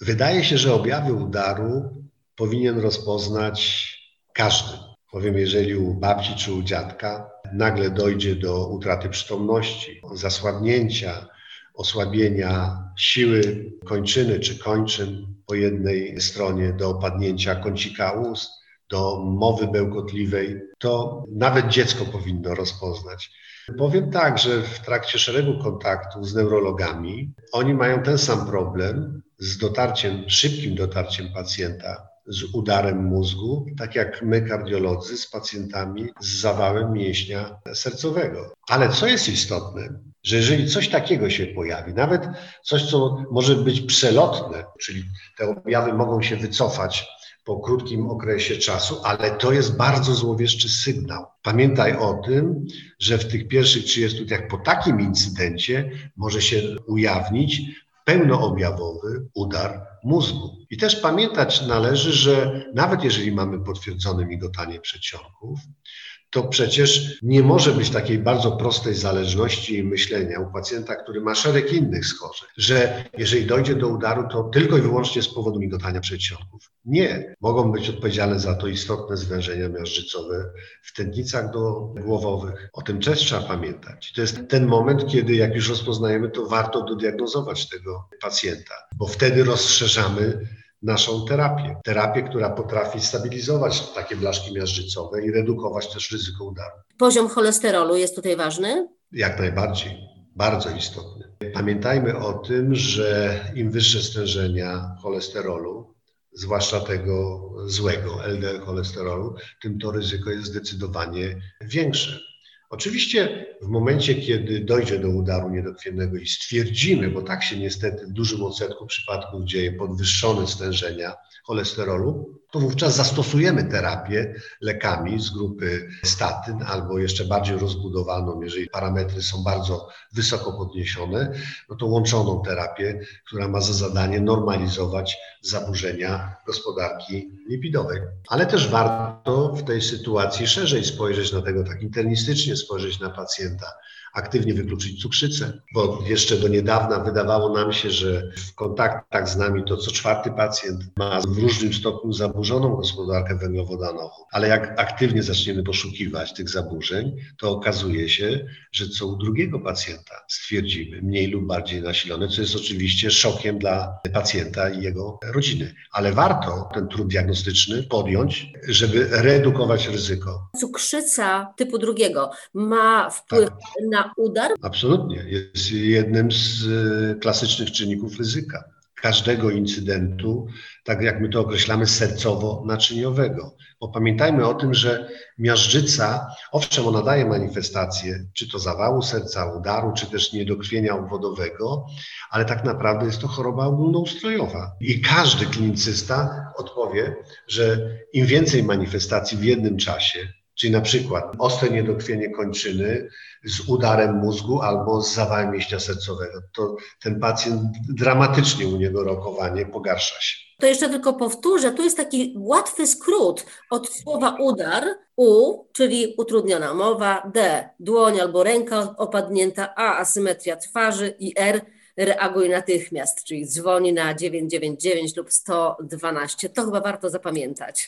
Wydaje się, że objawy udaru powinien rozpoznać każdy. Bowiem jeżeli u babci czy u dziadka nagle dojdzie do utraty przytomności, zasłabnięcia, osłabienia siły kończyny czy kończyn po jednej stronie, do opadnięcia kącika ust, do mowy bełkotliwej, to nawet dziecko powinno rozpoznać. Powiem tak, że w trakcie szeregu kontaktów z neurologami oni mają ten sam problem z dotarciem, szybkim dotarciem pacjenta z udarem mózgu, tak jak my kardiolodzy z pacjentami z zawałem mięśnia sercowego. Ale co jest istotne, że jeżeli coś takiego się pojawi, nawet coś, co może być przelotne, czyli te objawy mogą się wycofać po krótkim okresie czasu, ale to jest bardzo złowieszczy sygnał. Pamiętaj o tym, że w tych pierwszych 30 dniach po takim incydencie może się ujawnić pełnoobjawowy udar mózgu. I też pamiętać należy, że nawet jeżeli mamy potwierdzone migotanie przedsionków, to przecież nie może być takiej bardzo prostej zależności myślenia u pacjenta, który ma szereg innych schorzeń, że jeżeli dojdzie do udaru, to tylko i wyłącznie z powodu migotania przedsionków. Nie. Mogą być odpowiedzialne za to istotne zwężenia miażdżycowe w tętnicach głowowych. O tym też trzeba pamiętać. To jest ten moment, kiedy jak już rozpoznajemy, to warto dodiagnozować tego pacjenta, bo wtedy rozszerzamy naszą terapię. Terapię, która potrafi stabilizować takie blaszki miażdżycowe i redukować też ryzyko udaru. Poziom cholesterolu jest tutaj ważny? Jak najbardziej, bardzo istotny. Pamiętajmy o tym, że im wyższe stężenia cholesterolu, zwłaszcza tego złego LDL cholesterolu, tym to ryzyko jest zdecydowanie większe. Oczywiście w momencie, kiedy dojdzie do udaru niedokrwiennego i stwierdzimy, bo tak się niestety w dużym odsetku przypadków dzieje, podwyższone stężenia cholesterolu, to wówczas zastosujemy terapię lekami z grupy statyn albo jeszcze bardziej rozbudowaną, jeżeli parametry są bardzo wysoko podniesione, no to łączoną terapię, która ma za zadanie normalizować zaburzenia gospodarki lipidowej. Ale też warto w tej sytuacji szerzej spojrzeć na tego, tak internistycznie spojrzeć na pacjenta aktywnie wykluczyć cukrzycę, bo jeszcze do niedawna wydawało nam się, że w kontaktach z nami to co czwarty pacjent ma w różnym stopniu zaburzoną gospodarkę węglowodanową. Ale jak aktywnie zaczniemy poszukiwać tych zaburzeń, to okazuje się, że co u drugiego pacjenta stwierdzimy mniej lub bardziej nasilone, co jest oczywiście szokiem dla pacjenta i jego rodziny. Ale warto ten trud diagnostyczny podjąć, żeby redukować ryzyko. Cukrzyca typu drugiego ma wpływ tak. na udar? Absolutnie. Jest jednym z e, klasycznych czynników ryzyka każdego incydentu, tak jak my to określamy, sercowo-naczyniowego. Bo pamiętajmy o tym, że miażdżyca, owszem, ona daje manifestacje, czy to zawału serca, udaru, czy też niedokrwienia obwodowego, ale tak naprawdę jest to choroba ogólnoustrojowa. I każdy klinicysta odpowie, że im więcej manifestacji w jednym czasie, Czyli na przykład ostre niedokrwienie kończyny z udarem mózgu albo z zawałem mięśnia sercowego. To ten pacjent dramatycznie u niego rokowanie pogarsza się. To jeszcze tylko powtórzę, tu jest taki łatwy skrót od słowa udar, U, czyli utrudniona mowa, D, dłoń albo ręka opadnięta, A, asymetria twarzy i R, reaguje natychmiast, czyli dzwoni na 999 lub 112. To chyba warto zapamiętać.